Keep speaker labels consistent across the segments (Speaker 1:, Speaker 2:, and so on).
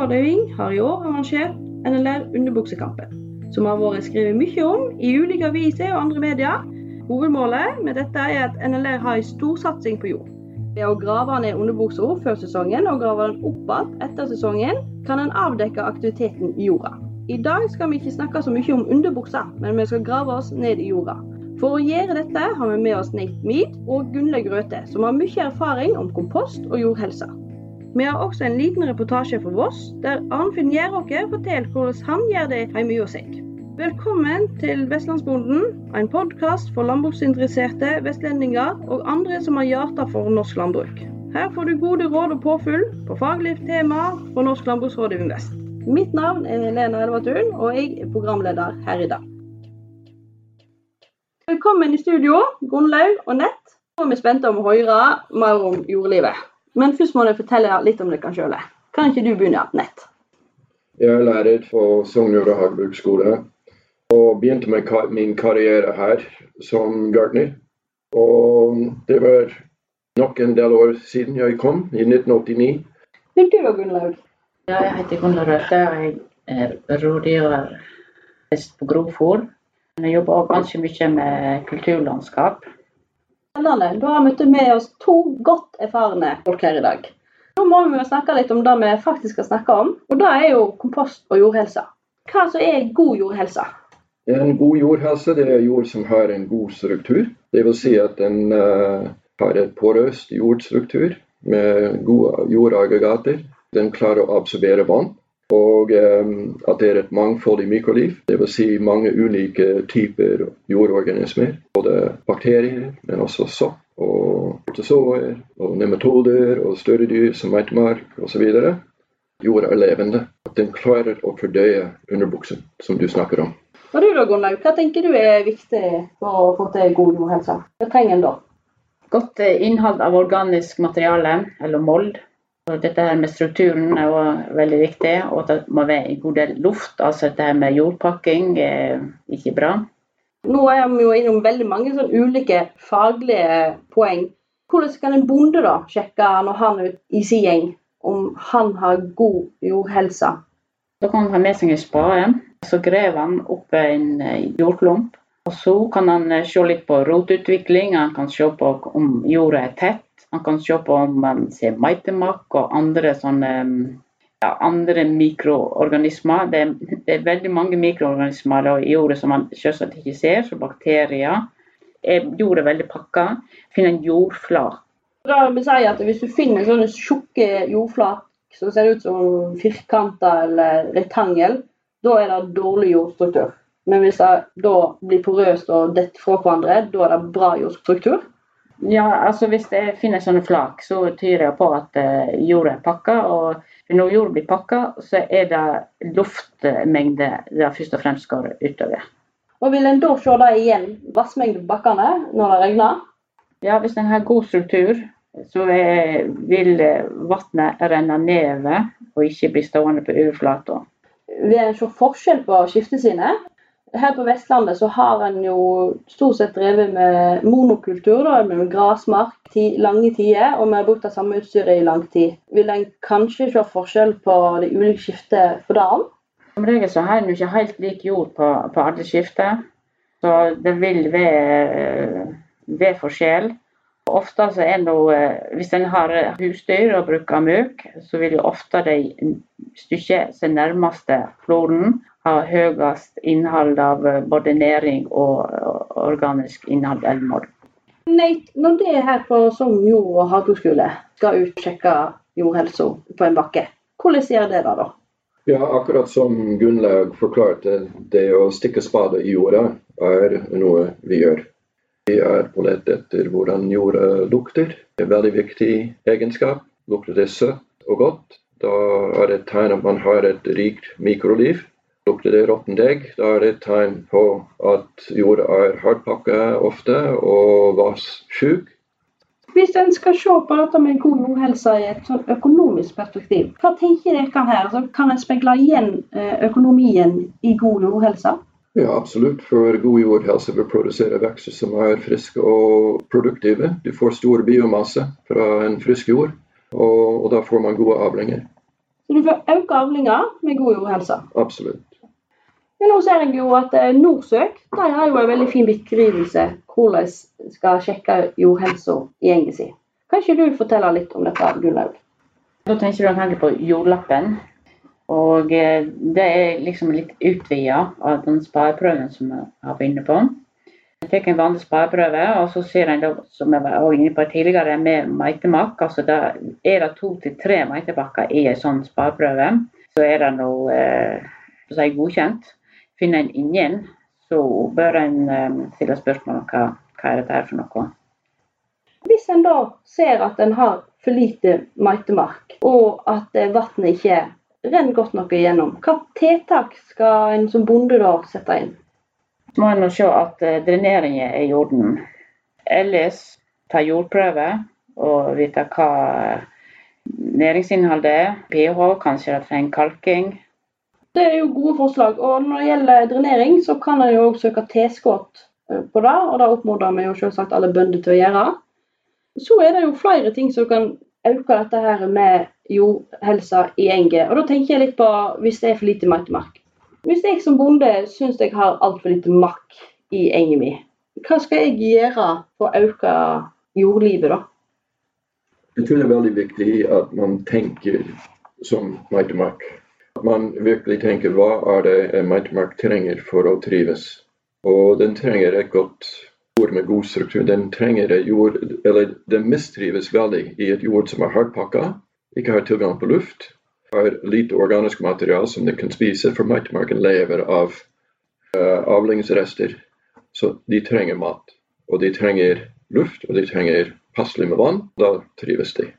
Speaker 1: landbruksrådgivning har i år arrangert NLR Underbuksekampen, som har vært skrevet mye om i ulike aviser og andre medier. Hovedmålet med dette er at NLR har en storsatsing på jord. Ved å grave ned underbuksa før sesongen og grave den opp igjen etter sesongen, kan en avdekke aktiviteten i jorda. I dag skal vi ikke snakke så mye om underbuksa, men vi skal grave oss ned i jorda. For å gjøre dette har vi med oss Nate Mead og Gunle Grøthe, som har mye erfaring om kompost og jordhelse. Vi har også en liten reportasje fra Voss, der Arnfinn Gjeråker forteller hvordan han gjør det hjemme hos seg. Velkommen til Vestlandsbonden, en podkast for landbruksinteresserte vestlendinger og andre som har hjerte for norsk landbruk. Her får du gode råd og påfyll på faglig tema fra Norsk landbruksrådgivning Vest. Mitt navn er Lena Elvatun, og jeg er programleder her i dag. Velkommen i studio, Gunnlaug og Nett. Nå er vi spente om å høre mer om jordlivet. Men først må du fortelle litt om dere sjøl. Kan ikke du begynne, Nett?
Speaker 2: Jeg er lærer på Sogndal hagebruksskole og begynte med min karriere her som gartner. Og det var nok en del år siden jeg kom, i 1989.
Speaker 1: Men du da, Gunnlaug?
Speaker 3: Ja, jeg heter Gunnlaug Røthe, og jeg er rådgiver på Grovfòr. Jeg jobber også ganske mye med kulturlandskap.
Speaker 1: Spennende. Da har vi med oss to godt erfarne folk her i dag. Nå må vi snakke litt om det vi faktisk skal snakke om, og det er jo kompost og jordhelse. Hva som er god jordhelse?
Speaker 2: En god jordhelse det er jord som har en god struktur. Det vil si at den uh, har et porøst jordstruktur med gode jordaggregater. Den klarer å absorbere vann. Og um, at det er et mangfoldig mikroliv, dvs. Si mange ulike typer jordorganismer. Både bakterier, men også sopp og protozoer og nematoder og større dyr som meitemark osv. Jorda er levende. At den klarer å fordøye underbuksen, som du snakker om.
Speaker 1: Og du da, Gunnlaug, Hva tenker du er viktig for å få til god jordhelse? Hva trenger en da?
Speaker 3: Godt eh, innhold av organisk materiale, eller mold dette her med strukturen er også veldig viktig, og at det må være en god del luft. Altså dette her med jordpakking er ikke bra.
Speaker 1: Nå er vi jo innom veldig mange sånn ulike faglige poeng. Hvordan kan en bonde da sjekke når han er i sin gjeng om han har god jordhelse?
Speaker 3: Da kan han ha med seg en spade. Så graver han opp en eh, jordklump. Og så kan han eh, se litt på rotutvikling, han kan se på om jorda er tett. Han kan se på om man ser meitemakk og andre sånne ja, andre mikroorganismer. Det er, det er, veldig mange mikroorganismer i jorda som man selvsagt ikke ser, som bakterier. Er jorda veldig pakka? Finn en jordflak.
Speaker 1: Da vil si at Hvis du finner sånne tjukke jordflak som ser ut som firkanter eller rektangel, da er det dårlig jordstruktur. Men hvis det da blir porøst og detter fra hverandre, da er det bra jordstruktur.
Speaker 3: Ja, altså Hvis jeg finner sånne flak, så tyder det på at uh, jorda er pakka. Og når jorda blir pakka, så er det luftmengde det først og fremst går utover.
Speaker 1: Og Vil en da se det igjen, vassmengde på bakkene når det regner?
Speaker 3: Ja, hvis en har god struktur, så er, vil vannet renne nedover og ikke bli stående på overflata.
Speaker 1: Vil en se forskjell på skiftene her på Vestlandet så har en jo stort sett drevet med monokultur, da, med grasmark lange tider, og vi har brukt det samme utstyret i lang tid. Vil en kanskje se forskjell på de ulike skiftene for dagen?
Speaker 3: Som regel så har en ikke helt lik jord på, på alle skifter, så det vil være, være forskjell. Ofte så er noe, Hvis en har husdyr og bruker møk, så vil jo ofte de stykke seg nærmeste floden har høyest innhold av eh, både næring og organisk innhold elvmål.
Speaker 1: Nate, når det er her på Sogn jord- og hageskole skal ut sjekke jordhelsa på en bakke, hvordan gjør det da?
Speaker 2: Ja, akkurat som Gunnlaug forklarte, det å stikke spade i jorda er noe vi gjør. Vi er på lett etter hvordan jorda lukter. Det er en veldig viktig egenskap. Lukter det søtt og godt, da er det et tegn at man har et rikt mikroliv. Lukter det råttent egg, da er det et tegn på at jorda er hardpakka ofte og vassjuk.
Speaker 1: Hvis en skal se på dette med god jordhelse i et sånn økonomisk perspektiv, hva tenker dere her? Altså, kan en speile igjen eh, økonomien i god jordhelse?
Speaker 2: Ja, absolutt. For god jordhelse vil produsere vekster som er friske og produktive. Du får stor biomasse fra en frisk jord, og, og da får man gode avlinger.
Speaker 1: Så du får økt avlinger med god jordhelse.
Speaker 2: Absolutt.
Speaker 1: Men nå ser jeg jo at eh, Norsøk de har jo en veldig fin beskrivelse hvordan en skal sjekke jordhelsa i gjengen sin. Kan ikke du fortelle litt om dette, Gunnlaug?
Speaker 3: Da tenker du antakelig på jordlappen. Og eh, det er liksom litt utvida av den spareprøven som jeg har vært inne på. Jeg fikk en vanlig spareprøve, og så ser en som jeg var inne på tidligere, med meitemakk. Altså da er det to til tre meitepakker i en sånn spareprøve, så er det noe eh, si godkjent. Finner en ingen, så bør en eh, stille spørsmål om hva, hva er dette her for noe.
Speaker 1: Hvis en da ser at en har for lite meitemark, og at eh, vannet ikke renner godt nok igjennom, hva tiltak skal en som bonde da sette inn?
Speaker 3: Må en se at eh, dreneringen er i orden. Ellers ta jordprøve og vite hva næringsinnholdet er. pH, kanskje det trenger kalking.
Speaker 1: Det er jo gode forslag. Og når det gjelder drenering, så kan en jo også søke tilskudd eh, på det. Og det oppfordrer vi jo selvsagt alle bønder til å gjøre. Så er det jo flere ting som kan øke dette her med jordhelsa i NG. Og da tenker jeg litt på hvis det er for lite meitemark. Hvis jeg som bonde syns jeg har altfor lite mark i engen min, hva skal jeg gjøre for å øke jordlivet da?
Speaker 2: Jeg tror det er veldig viktig at man tenker som meitemark. Man virkelig tenker hva er det meitemark trenger for å trives. Og den trenger et godt jord med god struktur. Den trenger et jord, eller den mistrives veldig i et jord som er hardpakka, ikke har tilgang på luft, har lite organisk materiale som den kan spise, for meitemarken lever av uh, avlingsrester. Så de trenger mat. Og de trenger luft, og de trenger passelig med vann. Da trives de.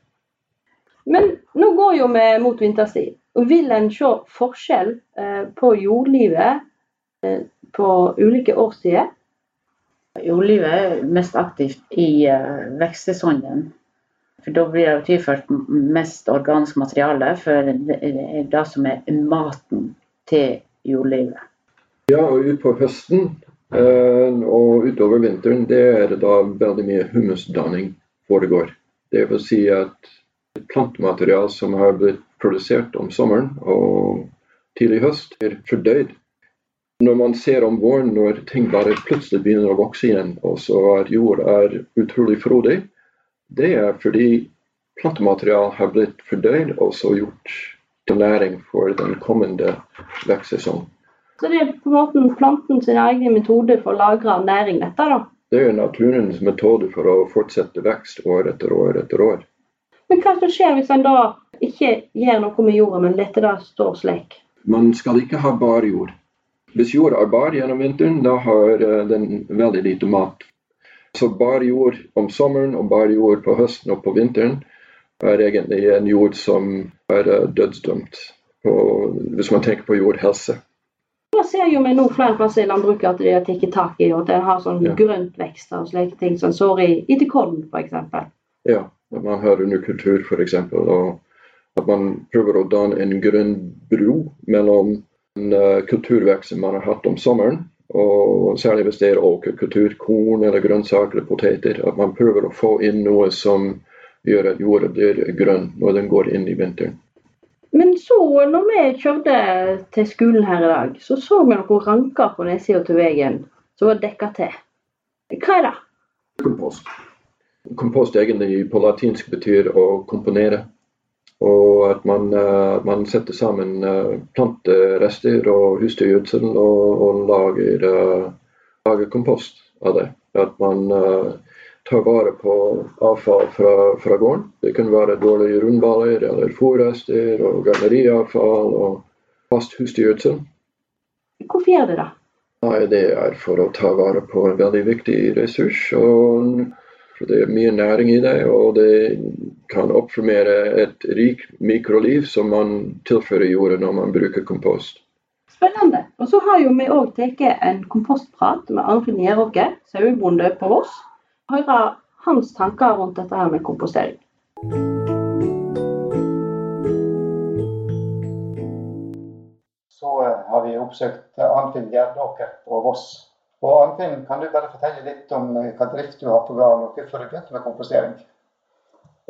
Speaker 1: Men nå går jo vi mot vinterstid. Og vil en se forskjell eh, på jordlivet eh, på ulike årstider?
Speaker 3: Jordlivet er mest aktivt i uh, vekstsesongen. For da blir det tilført mest organisk materiale, for det er det som er maten til jordlivet.
Speaker 2: Ja, og utpå høsten og utover vinteren, det er det da veldig mye humusdanning foregår. Det vil si at plantemateriale som har blitt produsert om sommeren og tidlig høst, er fordøyd. Når man ser om våren når ting bare plutselig begynner å vokse igjen, og så at jord er utrolig frodig, det er fordi plantematerial har blitt fordøyd og så gjort til næring for den kommende vekstsesongen.
Speaker 1: Så det er på en måte planten sin egen metode for å lagre næring, dette da?
Speaker 2: Det er naturens metode for å fortsette vekst år etter år etter år.
Speaker 1: Men hva som skjer hvis en da ikke gjør noe med jorda, men lar det stå slik?
Speaker 2: Man skal ikke ha bar jord. Hvis jorda er bar gjennom vinteren, da har eh, den veldig lite mat. Så bar jord om sommeren og bar jord på høsten og på vinteren er egentlig en jord som er eh, dødsdømt, på, hvis man tenker på jordhelse.
Speaker 1: Da ser jo vi nå flere plasser i landbruket at de har tatt tak i og at en har sånn ja. grøntvekster og slike ting som sår i, i til korn f.eks.
Speaker 2: Ja, at man har underkultur f.eks. Og at man prøver å danne en grønn bro mellom en uh, kulturvekst man har hatt om sommeren, og særlig hvis det er åkerkultur, korn eller grønnsaker eller poteter. At man prøver å få inn noe som gjør at jorda blir grønn når den går inn i vinteren.
Speaker 1: Men så, når vi kjørte til skolen her i dag, så så vi noen ranker på nedsida av veien som var dekka til. Hva er det?
Speaker 2: Kompost. Kompost egentlig på latinsk betyr å komponere. Og at man, uh, man setter sammen uh, planterester og husdyrgjødsel og, og lager, uh, lager, kompost av det. At man tar vare på avfall fra, fra, gården. Det kan være dårlige rundballer eller fôrrester og gartneriavfall og fast husdyrgjødsel.
Speaker 1: Hvorfor gjør det da?
Speaker 2: Nei, Det er for å ta vare på en veldig viktig ressurs. og for det er mye næring i det, og det kan oppformere et rikt mikroliv som man tilfører jorda når man bruker kompost.
Speaker 1: Spennende. Og så har jo vi òg tatt en kompostprat med Arnfinn Gjeråke, sauebonde på Voss. Høre hans tanker rundt dette her med kompostering.
Speaker 4: Så eh, har vi oppsøkt Arnfinn Gjeråke på Voss og Arnfinn, kan du bare fortelle litt om eh, hva drift du har på gang, og hvorfor du begynte med kompostering?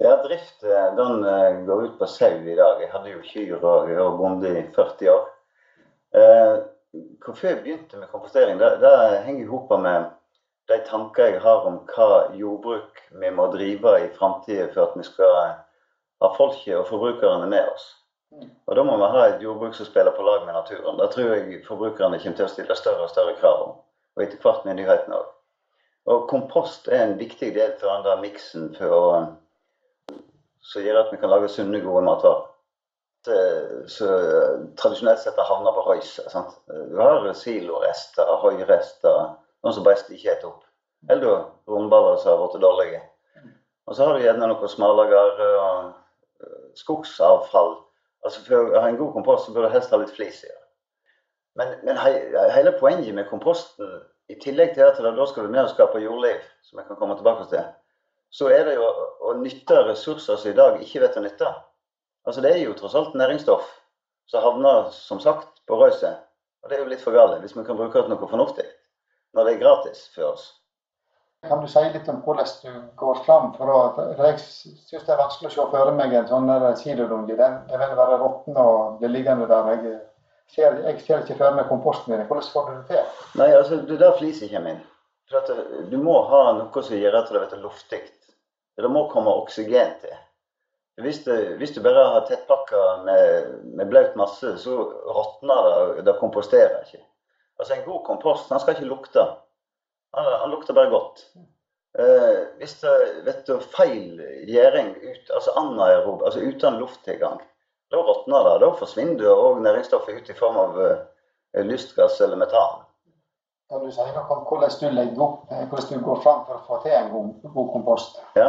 Speaker 5: Ja, drift eh, den eh, går ut på sau i dag. Jeg hadde jo kyr og jeg var bonde i 40 år. Eh, hvorfor jeg begynte med kompostering, det, det henger i hop med de tanker jeg har om hva jordbruk vi må drive i framtida for at vi skal ha folket og forbrukerne med oss. Og Da må vi ha et jordbruk som spiller på lag med naturen. Da tror jeg forbrukerne kommer til å stille større og større krav om. Og etter hvert myndighetene òg. Og kompost er en viktig del for den der miksen å som gjør at vi kan lage sunne, gode matvarer. Så tradisjonelt sett havner på røyset. Du har silorester, høyrester, noen som best ikke spiser opp. Eller rundballer som har blitt dårlige. Og så har du gjerne noe smalagere og eh, skogsavfall. Altså For å ha en god kompost så bør du helst ha litt flis i det. Men, men he, hele poenget med komposten, i tillegg til at da skal du med og skape jordliv, som jeg kan komme tilbake til, så er det jo å nytte ressurser som i dag ikke vet å nytte. Altså Det er jo tross alt næringsstoff som havner som sagt på røyset. Og det er jo litt for galt hvis vi kan bruke det noe fornuftig når det er gratis for oss.
Speaker 4: Kan du si litt om hvordan du går fram? for å, Jeg syns det er vanskelig å se for meg en sånn silodunge. Den, den vil være råtten og bli liggende der. Jeg ser, jeg ser ikke for meg min. Hvordan får du det til?
Speaker 5: Nei, altså Det er der fliset kommer inn. For at Du må ha noe som gjør at det blir luftig. Det må komme oksygen til. Hvis, du, hvis du bare har tettpakka med, med blaut masse, så råtner det. Det komposterer ikke. Altså En god kompost han skal ikke lukte. Han, han lukter bare godt. Eh, hvis det du, feil gjæring, ut, altså anaerob, altså uten lufttilgang, da råtner det. Da forsvinner òg næringsstoffet ut i form av eh, lystgass eller metan.
Speaker 4: Kan du si noe om hvordan du legger opp, eh, hvordan du går fram for å få til en god, god kompost?
Speaker 5: Ja.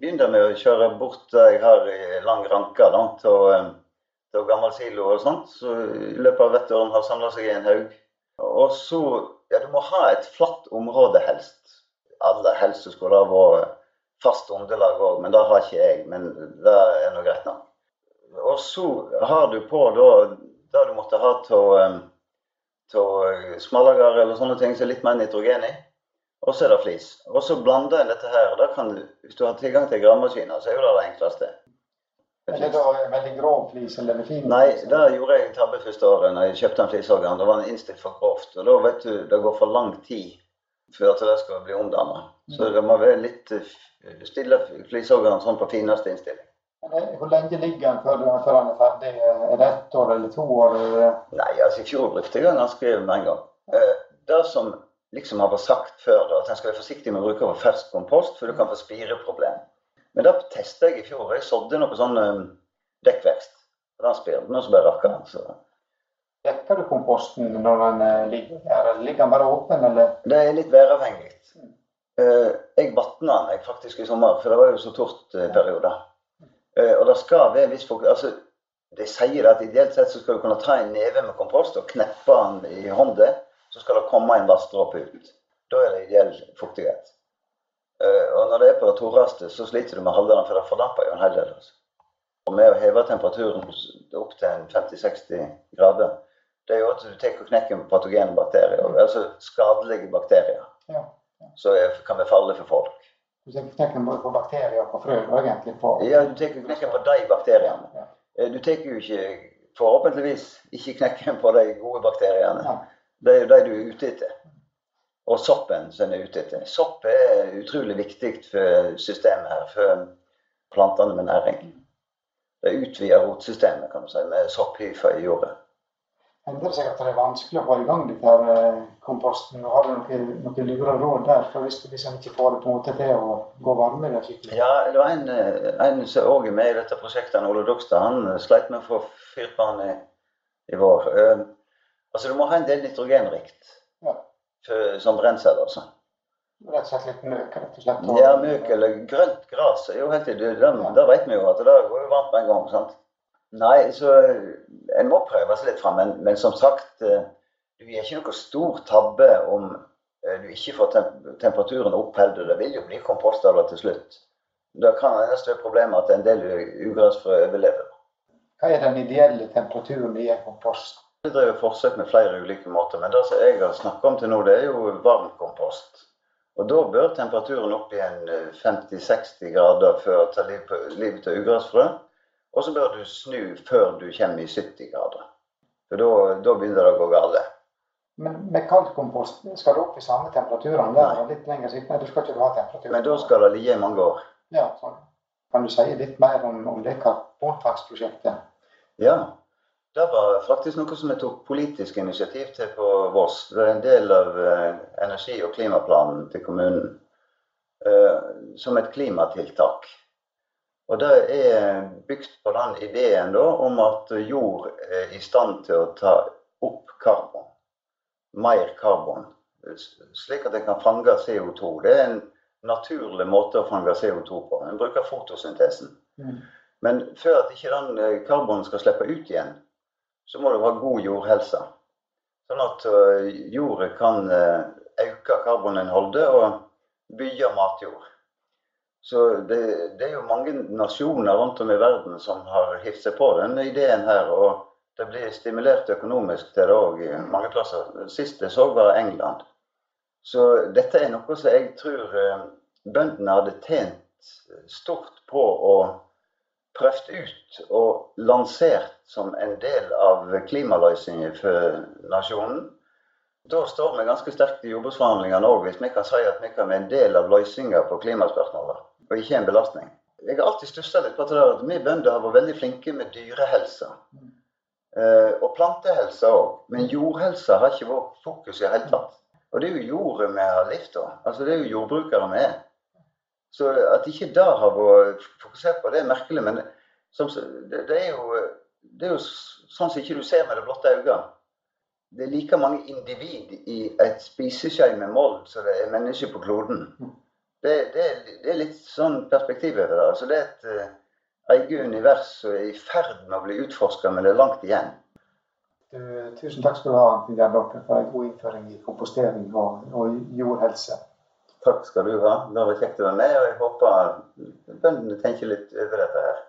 Speaker 5: Begynner med å kjøre bort det jeg har i lang ranke da, til, eh, til gammel silo og sånt. Så I løpet av vettåren har samla seg i en haug. Og så Ja, du må ha et flatt område helst. Aller helst skulle det vært fast underlag òg, men det har ikke jeg. Men det er nå greit nok. Og så har du på da det du måtte ha av eh, eller sånne ting, så er litt mer nitrogen i. Og så er det flis. Og så blander en dette her. og Da kan du, hvis du har tilgang til gravemaskiner, så er jo det det enkleste.
Speaker 4: Er det da veldig grov flis eller fin?
Speaker 5: Nei, det gjorde jeg tabbe første året når jeg kjøpte en flisorgan. Da var den innstilt for grovt. Og da vet du, det går for lang tid før det skal bli omdanna. Så det må være litt eh, stille flisorgan sånn på fineste innstilling.
Speaker 4: Hvor lenge ligger den før, før den er ferdig? Er det ett år eller to år?
Speaker 5: Nei, altså i fjor brukte jeg den ganske med en gang. Eh, det som liksom har vært sagt før, da, at en skal være forsiktig med å bruke fersk kompost, for du kan få spireproblem. Men det testa jeg i fjor. Jeg sådde noe sånn um, dekkvekst. Den spirte og så bare rakkeren. Så.
Speaker 4: Dekker du komposten når den uh, ligger der? Ligger den bare åpen, eller?
Speaker 5: Det er litt væravhengig. Uh, jeg vatna den faktisk i sommer, for det var jo så tort perioder. Uh, og det skal være viss fokus. altså, De sier at ideelt sett så skal du kunne ta en neve med kompost og kneppe den i hånda så skal det komme en vanndråpe ut. Da er det ideell fuktighet. Uh, og når det er på det tørreste, så sliter du med å holde den, for det fordamper jo en hel del. Altså. Og med å heve temperaturen opp til 50-60 grader, det er jo at du tar og knekker patogene bakterier, altså skadelige bakterier. Ja. som Så kan være farlig for folk.
Speaker 4: Du tenker knekken på bakterier og på frø, egentlig? På...
Speaker 5: Ja, du tenker knekken på de bakteriene. Ja. Eh, du tenker jo ikke, forhåpentligvis, ikke knekken på de gode bakteriene. Ja. Det er jo de du er ute etter. Og soppen som en er ute etter. Sopp er utrolig viktig for systemet her, for plantene med næring. Det utvider rotsystemet kan du si, med sopphyfer i jorda.
Speaker 4: Hender det seg at det er vanskelig å få i gang dette her eh, komposten? Har du noen, noen lure råd der? For hvis, hvis en ikke får det på en måte til å gå varme der skikkelig?
Speaker 5: Ja, det var en, eh, en som òg er med i dette prosjektet, Ole Dokstad. Han sleit med å få fyrt på den i, i vår. Altså du må ha en del nitrogenrikt ja. for, som brensel. altså.
Speaker 4: Rett og slett litt møk? rett og slett?
Speaker 5: Ja, møk eller grønt gress er jo helt det, det, ja. vet vi jo at det går jo varmt med en gang. sant? Nei, så en må prøve seg litt fram. Men, men, som sagt, eh, du gjør ikke noe stor tabbe om eh, du ikke får temperaturen opp heller. Det vil jo bli kompostavler til slutt. Da kan eneste være problemet at en del ugressfrø overlever.
Speaker 4: Hva er den ideelle temperaturen i en kompost?
Speaker 5: Vi driver forsøk med flere ulike måter, men det som jeg har snakket om til nå, det er jo varm kompost. Og Da bør temperaturen opp i en 50-60 grader før å ta livet til ugressfrø. Og så bør du snu før du kommer i 70 grader. For da begynner det å gå galt.
Speaker 4: Men med kaldkompost skal du opp i samme temperaturene der og litt lenger siden? Nei, du skal ikke ha temperatur.
Speaker 5: Men da skal det ligge i mange år.
Speaker 4: Ja, sånn. Kan du si litt mer om, om det karbonfangstprosjektet?
Speaker 5: Ja, det var faktisk noe som vi tok politisk initiativ til på Voss. Det er en del av eh, energi- og klimaplanen til kommunen. Eh, som et klimatiltak. Og Det er bygd på den ideen da, om at jord er i stand til å ta opp karbon. Mer karbon. Slik at en kan fange CO2. Det er en naturlig måte å fange CO2 på. En bruker fotosyntesen. Mm. Men før at ikke den eh, karbonen skal slippe ut igjen, så må du ha god jordhelse. Sånn at eh, jordet kan eh, øke karboninnholdet og bygge matjord. Så det, det, er jo mange nasjoner rundt om i verden som har hivd seg på denne ideen her. Og det blir stimulert økonomisk til det òg mange plasser. Sist jeg så, var England. Så dette er noe som jeg tror bøndene hadde tjent stort på å prøvd ut og lansert som en del av klimaløsningen for nasjonen. Da står vi ganske sterkt i jordbruksforhandlingene òg, hvis vi kan si at vi kan være en del av løsninga på klimaspørsmålet, og ikke en belastning. Jeg har alltid stussa litt på at vi bønder har vært veldig flinke med dyrehelse. Eh, og plantehelse òg. Men jordhelse har ikke vært fokus i det hele tatt. Og det er jo jordet vi har levd av. Altså det er jo jordbrukere vi er. Så at ikke det har vært fokusert på, det er merkelig. Men som, det, det, er jo, det, er jo, sånn som ikke du ser med det blotte øyet. Det er like mange individ i et spiseskje med mold som det er mennesker på kloden. Det, det, det, er litt sånn perspektiv over det. Altså det er et uh, eget univers som er i ferd med å bli utforska, men det er langt igjen.
Speaker 4: Du, tusen takk skal du ha, Jan Dokken, for en god innføring i kompostering og, og jordhelse.
Speaker 5: Takk skal du ha. Det var kjekt å være med, og jeg håper bøndene tenker litt over dette her.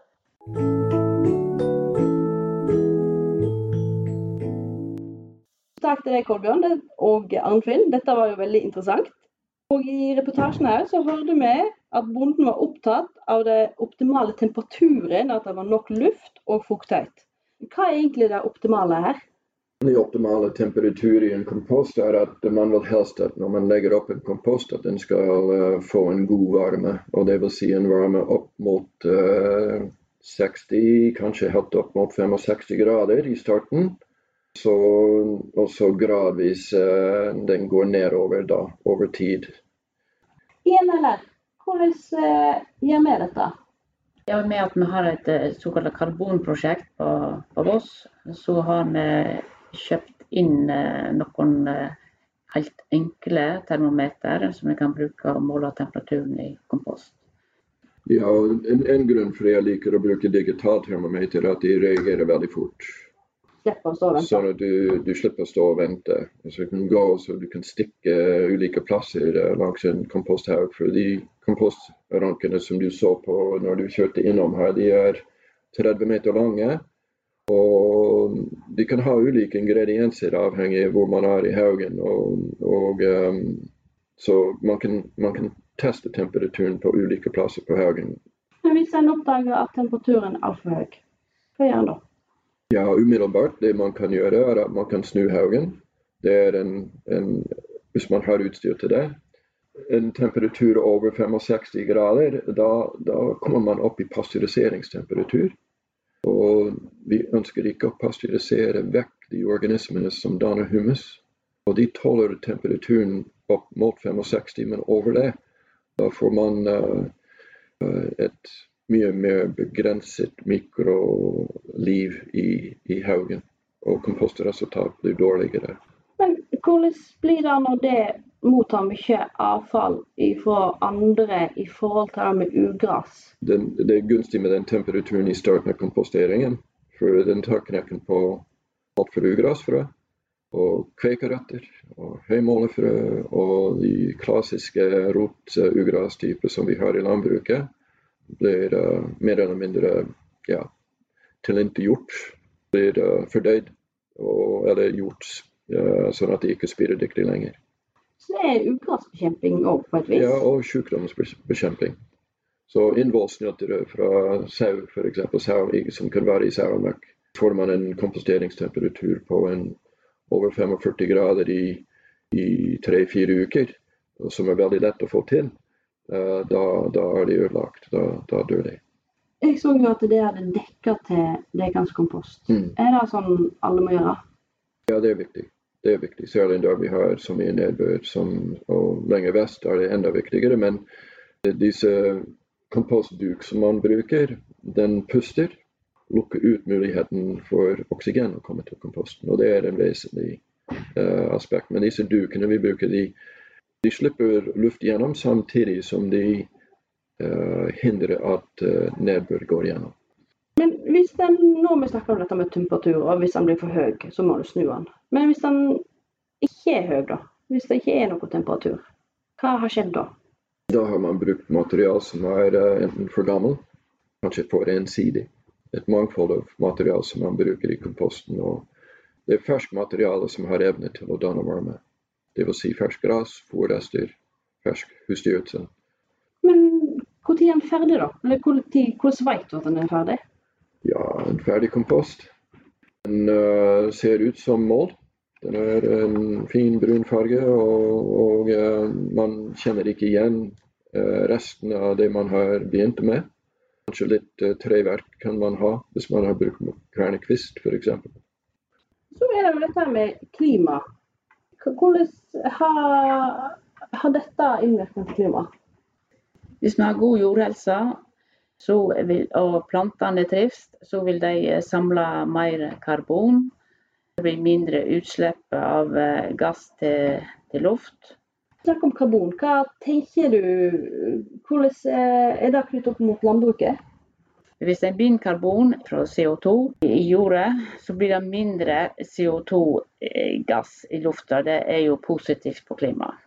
Speaker 1: Takk til deg, Kolbjørn og Arnfinn. Dette var jo veldig interessant. Og I reportasjen her så hørte vi at bonden var opptatt av det optimale temperaturen, at det var nok luft og fuktighet. Hva er egentlig det optimale her?
Speaker 2: Den optimale temperatur i en kompost er at man vil helst at når man legger opp en kompost, at den skal uh, få en god varme. Og det vil si en varme opp mot uh, 60, kanskje helt opp mot 65 grader i starten. Så, og så gradvis uh, den går nedover da, over tid.
Speaker 1: INLR, hvordan gjør vi dette?
Speaker 3: Ja, med at vi har et såkalt karbonprosjekt på, på Voss, så har vi kjøpt inn uh, noen eh, helt enkle termometer som vi kan bruke og måle temperaturen i kompost.
Speaker 2: Ja, en, en grunn for jeg liker å bruke digital termometer, er at de reagerer veldig fort. Sånn at du, du, slipper å stå og vente. Så du kan gå så du kan stikke ulike plasser eh, langs en komposthaug. For de kompostrankene som du så på når du kjørte innom her, de er 30 meter lange. Og de kan ha ulike ingredienser avhengig av hvor man er i haugen. Og, og um, så man kan, man kan, teste temperaturen på ulike plasser på haugen.
Speaker 1: Men hvis en oppdager at temperaturen er altfor høy, hva gjør en da?
Speaker 2: Ja, umiddelbart. Det man kan gjøre, er at man kan snu haugen. Det er en, en hvis man har utstyr til det. En temperatur over 65 grader, da, da kommer man opp i pasteuriseringstemperatur. Og vi ønsker ikke å pasteurisere vekk de organismene som danner humus. Og de tåler temperaturen opp mot 65, men over det da får man uh, et mye mer begrenset mikroliv i, i haugen. Og kompostresultat blir dårligere.
Speaker 1: Men hvordan blir det når det mottar mye avfall fra andre i forhold til det med?
Speaker 2: Den, det er gunstig med den temperaturen i starten av komposteringen. For den tar knekken på alt for ugressfrø og kvekerøtter og høymålefrø og de klassiske rotugrasstyper som vi har i landbruket, blir uh, mer eller mindre ja, tilintetgjort. Blir uh, fordøyd og, eller gjort sånn at de ikke er spiredyktige lenger.
Speaker 1: Så det er ugressbekjemping òg, på et vis?
Speaker 2: Ja, og sykdomsbekjemping. Så innvollsnøtter fra sau, f.eks. sau som kan være i sauemøkk, får man en komposteringstemperatur på en over 45 grader i, i tre-fire uker, som er veldig lett å få til, uh, da, da, er de ødelagt. Da, da, dør de.
Speaker 1: Jeg så jo at det hadde dekka til Dekans kompost. Mm. Er det sånn alle må gjøre?
Speaker 2: Ja, det er viktig. Det er viktig, Særlig der vi har så mye nedbør. og lenger vest er det enda viktigere. Men disse kompostduk som man bruker, den puster. Lukker ut muligheten for oksygen å komme til komposten. Og det er en vesentlig uh, aspekt. Men disse dukene vi bruker, de, de slipper luft gjennom samtidig som de uh, hindrer at uh, nedbør går gjennom.
Speaker 1: Men hvis den, når vi snakker om dette med temperatur, og hvis den blir for høy, så må du snu den. Men hvis den ikke er høy, da? Hvis det ikke er noe temperatur, hva har skjedd da?
Speaker 2: Da har man brukt material som er uh, enten for gammel, kanskje for ensidig. Et mangfold av material som man bruker i komposten. og Det er ferskt materiale som har evne til å danne varme. Dvs. Si fersk gress, fôrrester, fersk husdyrgjødsel.
Speaker 1: Men når er den ferdig, da? Eller hvordan vet du at den er ferdig?
Speaker 2: Ja, en ferdig kompost. Den uh, ser ut som mål. Den er en fin brun farge, og, og uh, man kjenner ikke igjen uh, resten av det man har begynt med. Kanskje litt treverk kan man ha hvis man har brukt kvernekvist f.eks.
Speaker 1: Så er det jo dette med klima. Hvordan har, har dette innvirkning på klimaet?
Speaker 3: Hvis vi har god jordhelse vil, og plantene trives, så vil de samle mer karbon det blir mindre utslipp av eh, gass til, til luft.
Speaker 1: Snakk om karbon. Hva tenker du, hvordan eh, er det knyttet opp mot landbruket?
Speaker 3: Hvis en binder karbon fra CO2 i jordet, så blir det mindre CO2-gass i lufta. Det er jo positivt på klimaet.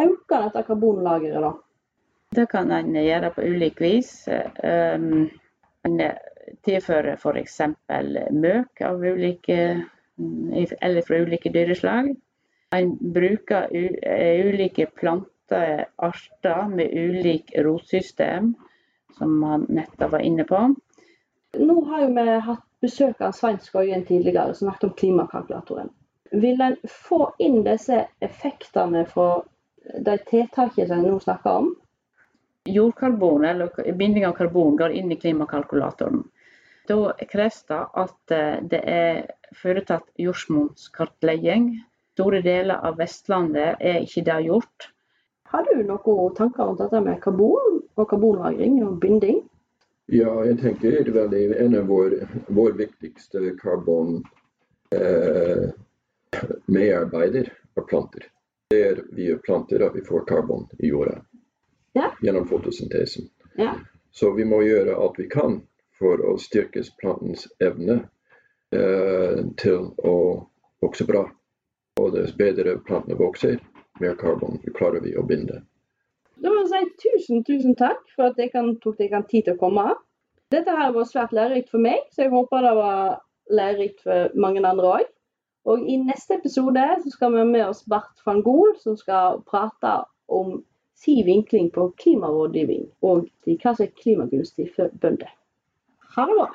Speaker 1: Øker dette karbonlageret da?
Speaker 3: Det kan en gjøre på ulik vis. Um, en tilfører f.eks. møk av ulike eller fra ulike dyreslag. En bruker eh, ulike plantearter med ulik rotsystem, som han nettopp var inne på.
Speaker 1: Nå har vi hatt besøk av Svein Skøyen tidligere, som snakket om klimakalkulatoren. Vil en få inn disse effektene fra de tiltakene som en nå snakker om?
Speaker 3: Jordkarbon, eller binding av karbon, går inn i klimakalkulatoren. Da kreves det at eh, det er foretatt jordsmonnskartlegging. Store deler av Vestlandet er ikke det gjort.
Speaker 1: Har du noen tanker om dette med karbon og karbonlagring og binding?
Speaker 2: Ja, jeg tenker det er en av vår, vår viktigste karbon eh, av planter. Det er via planter at vi får karbon i jorda ja. gjennom fotosyntesen. Ja. Så vi må gjøre alt vi kan for å styrke plantens evne eh, til å vokse bra. Og dess bedre plantene vokser, mer karbon klarer vi å binde.
Speaker 1: Da må jeg si tusen, tusen takk for at jeg kan, tok deg tid til å komme. Dette her var svært lærerikt for meg, så jeg håper det var lærerikt for mange andre òg. Og i neste episode så skal vi ha med oss Bart van Gool, som skal prate om si vinkling på klimarådgivning og hva som er klimagunstig for bønder. Ha det bra.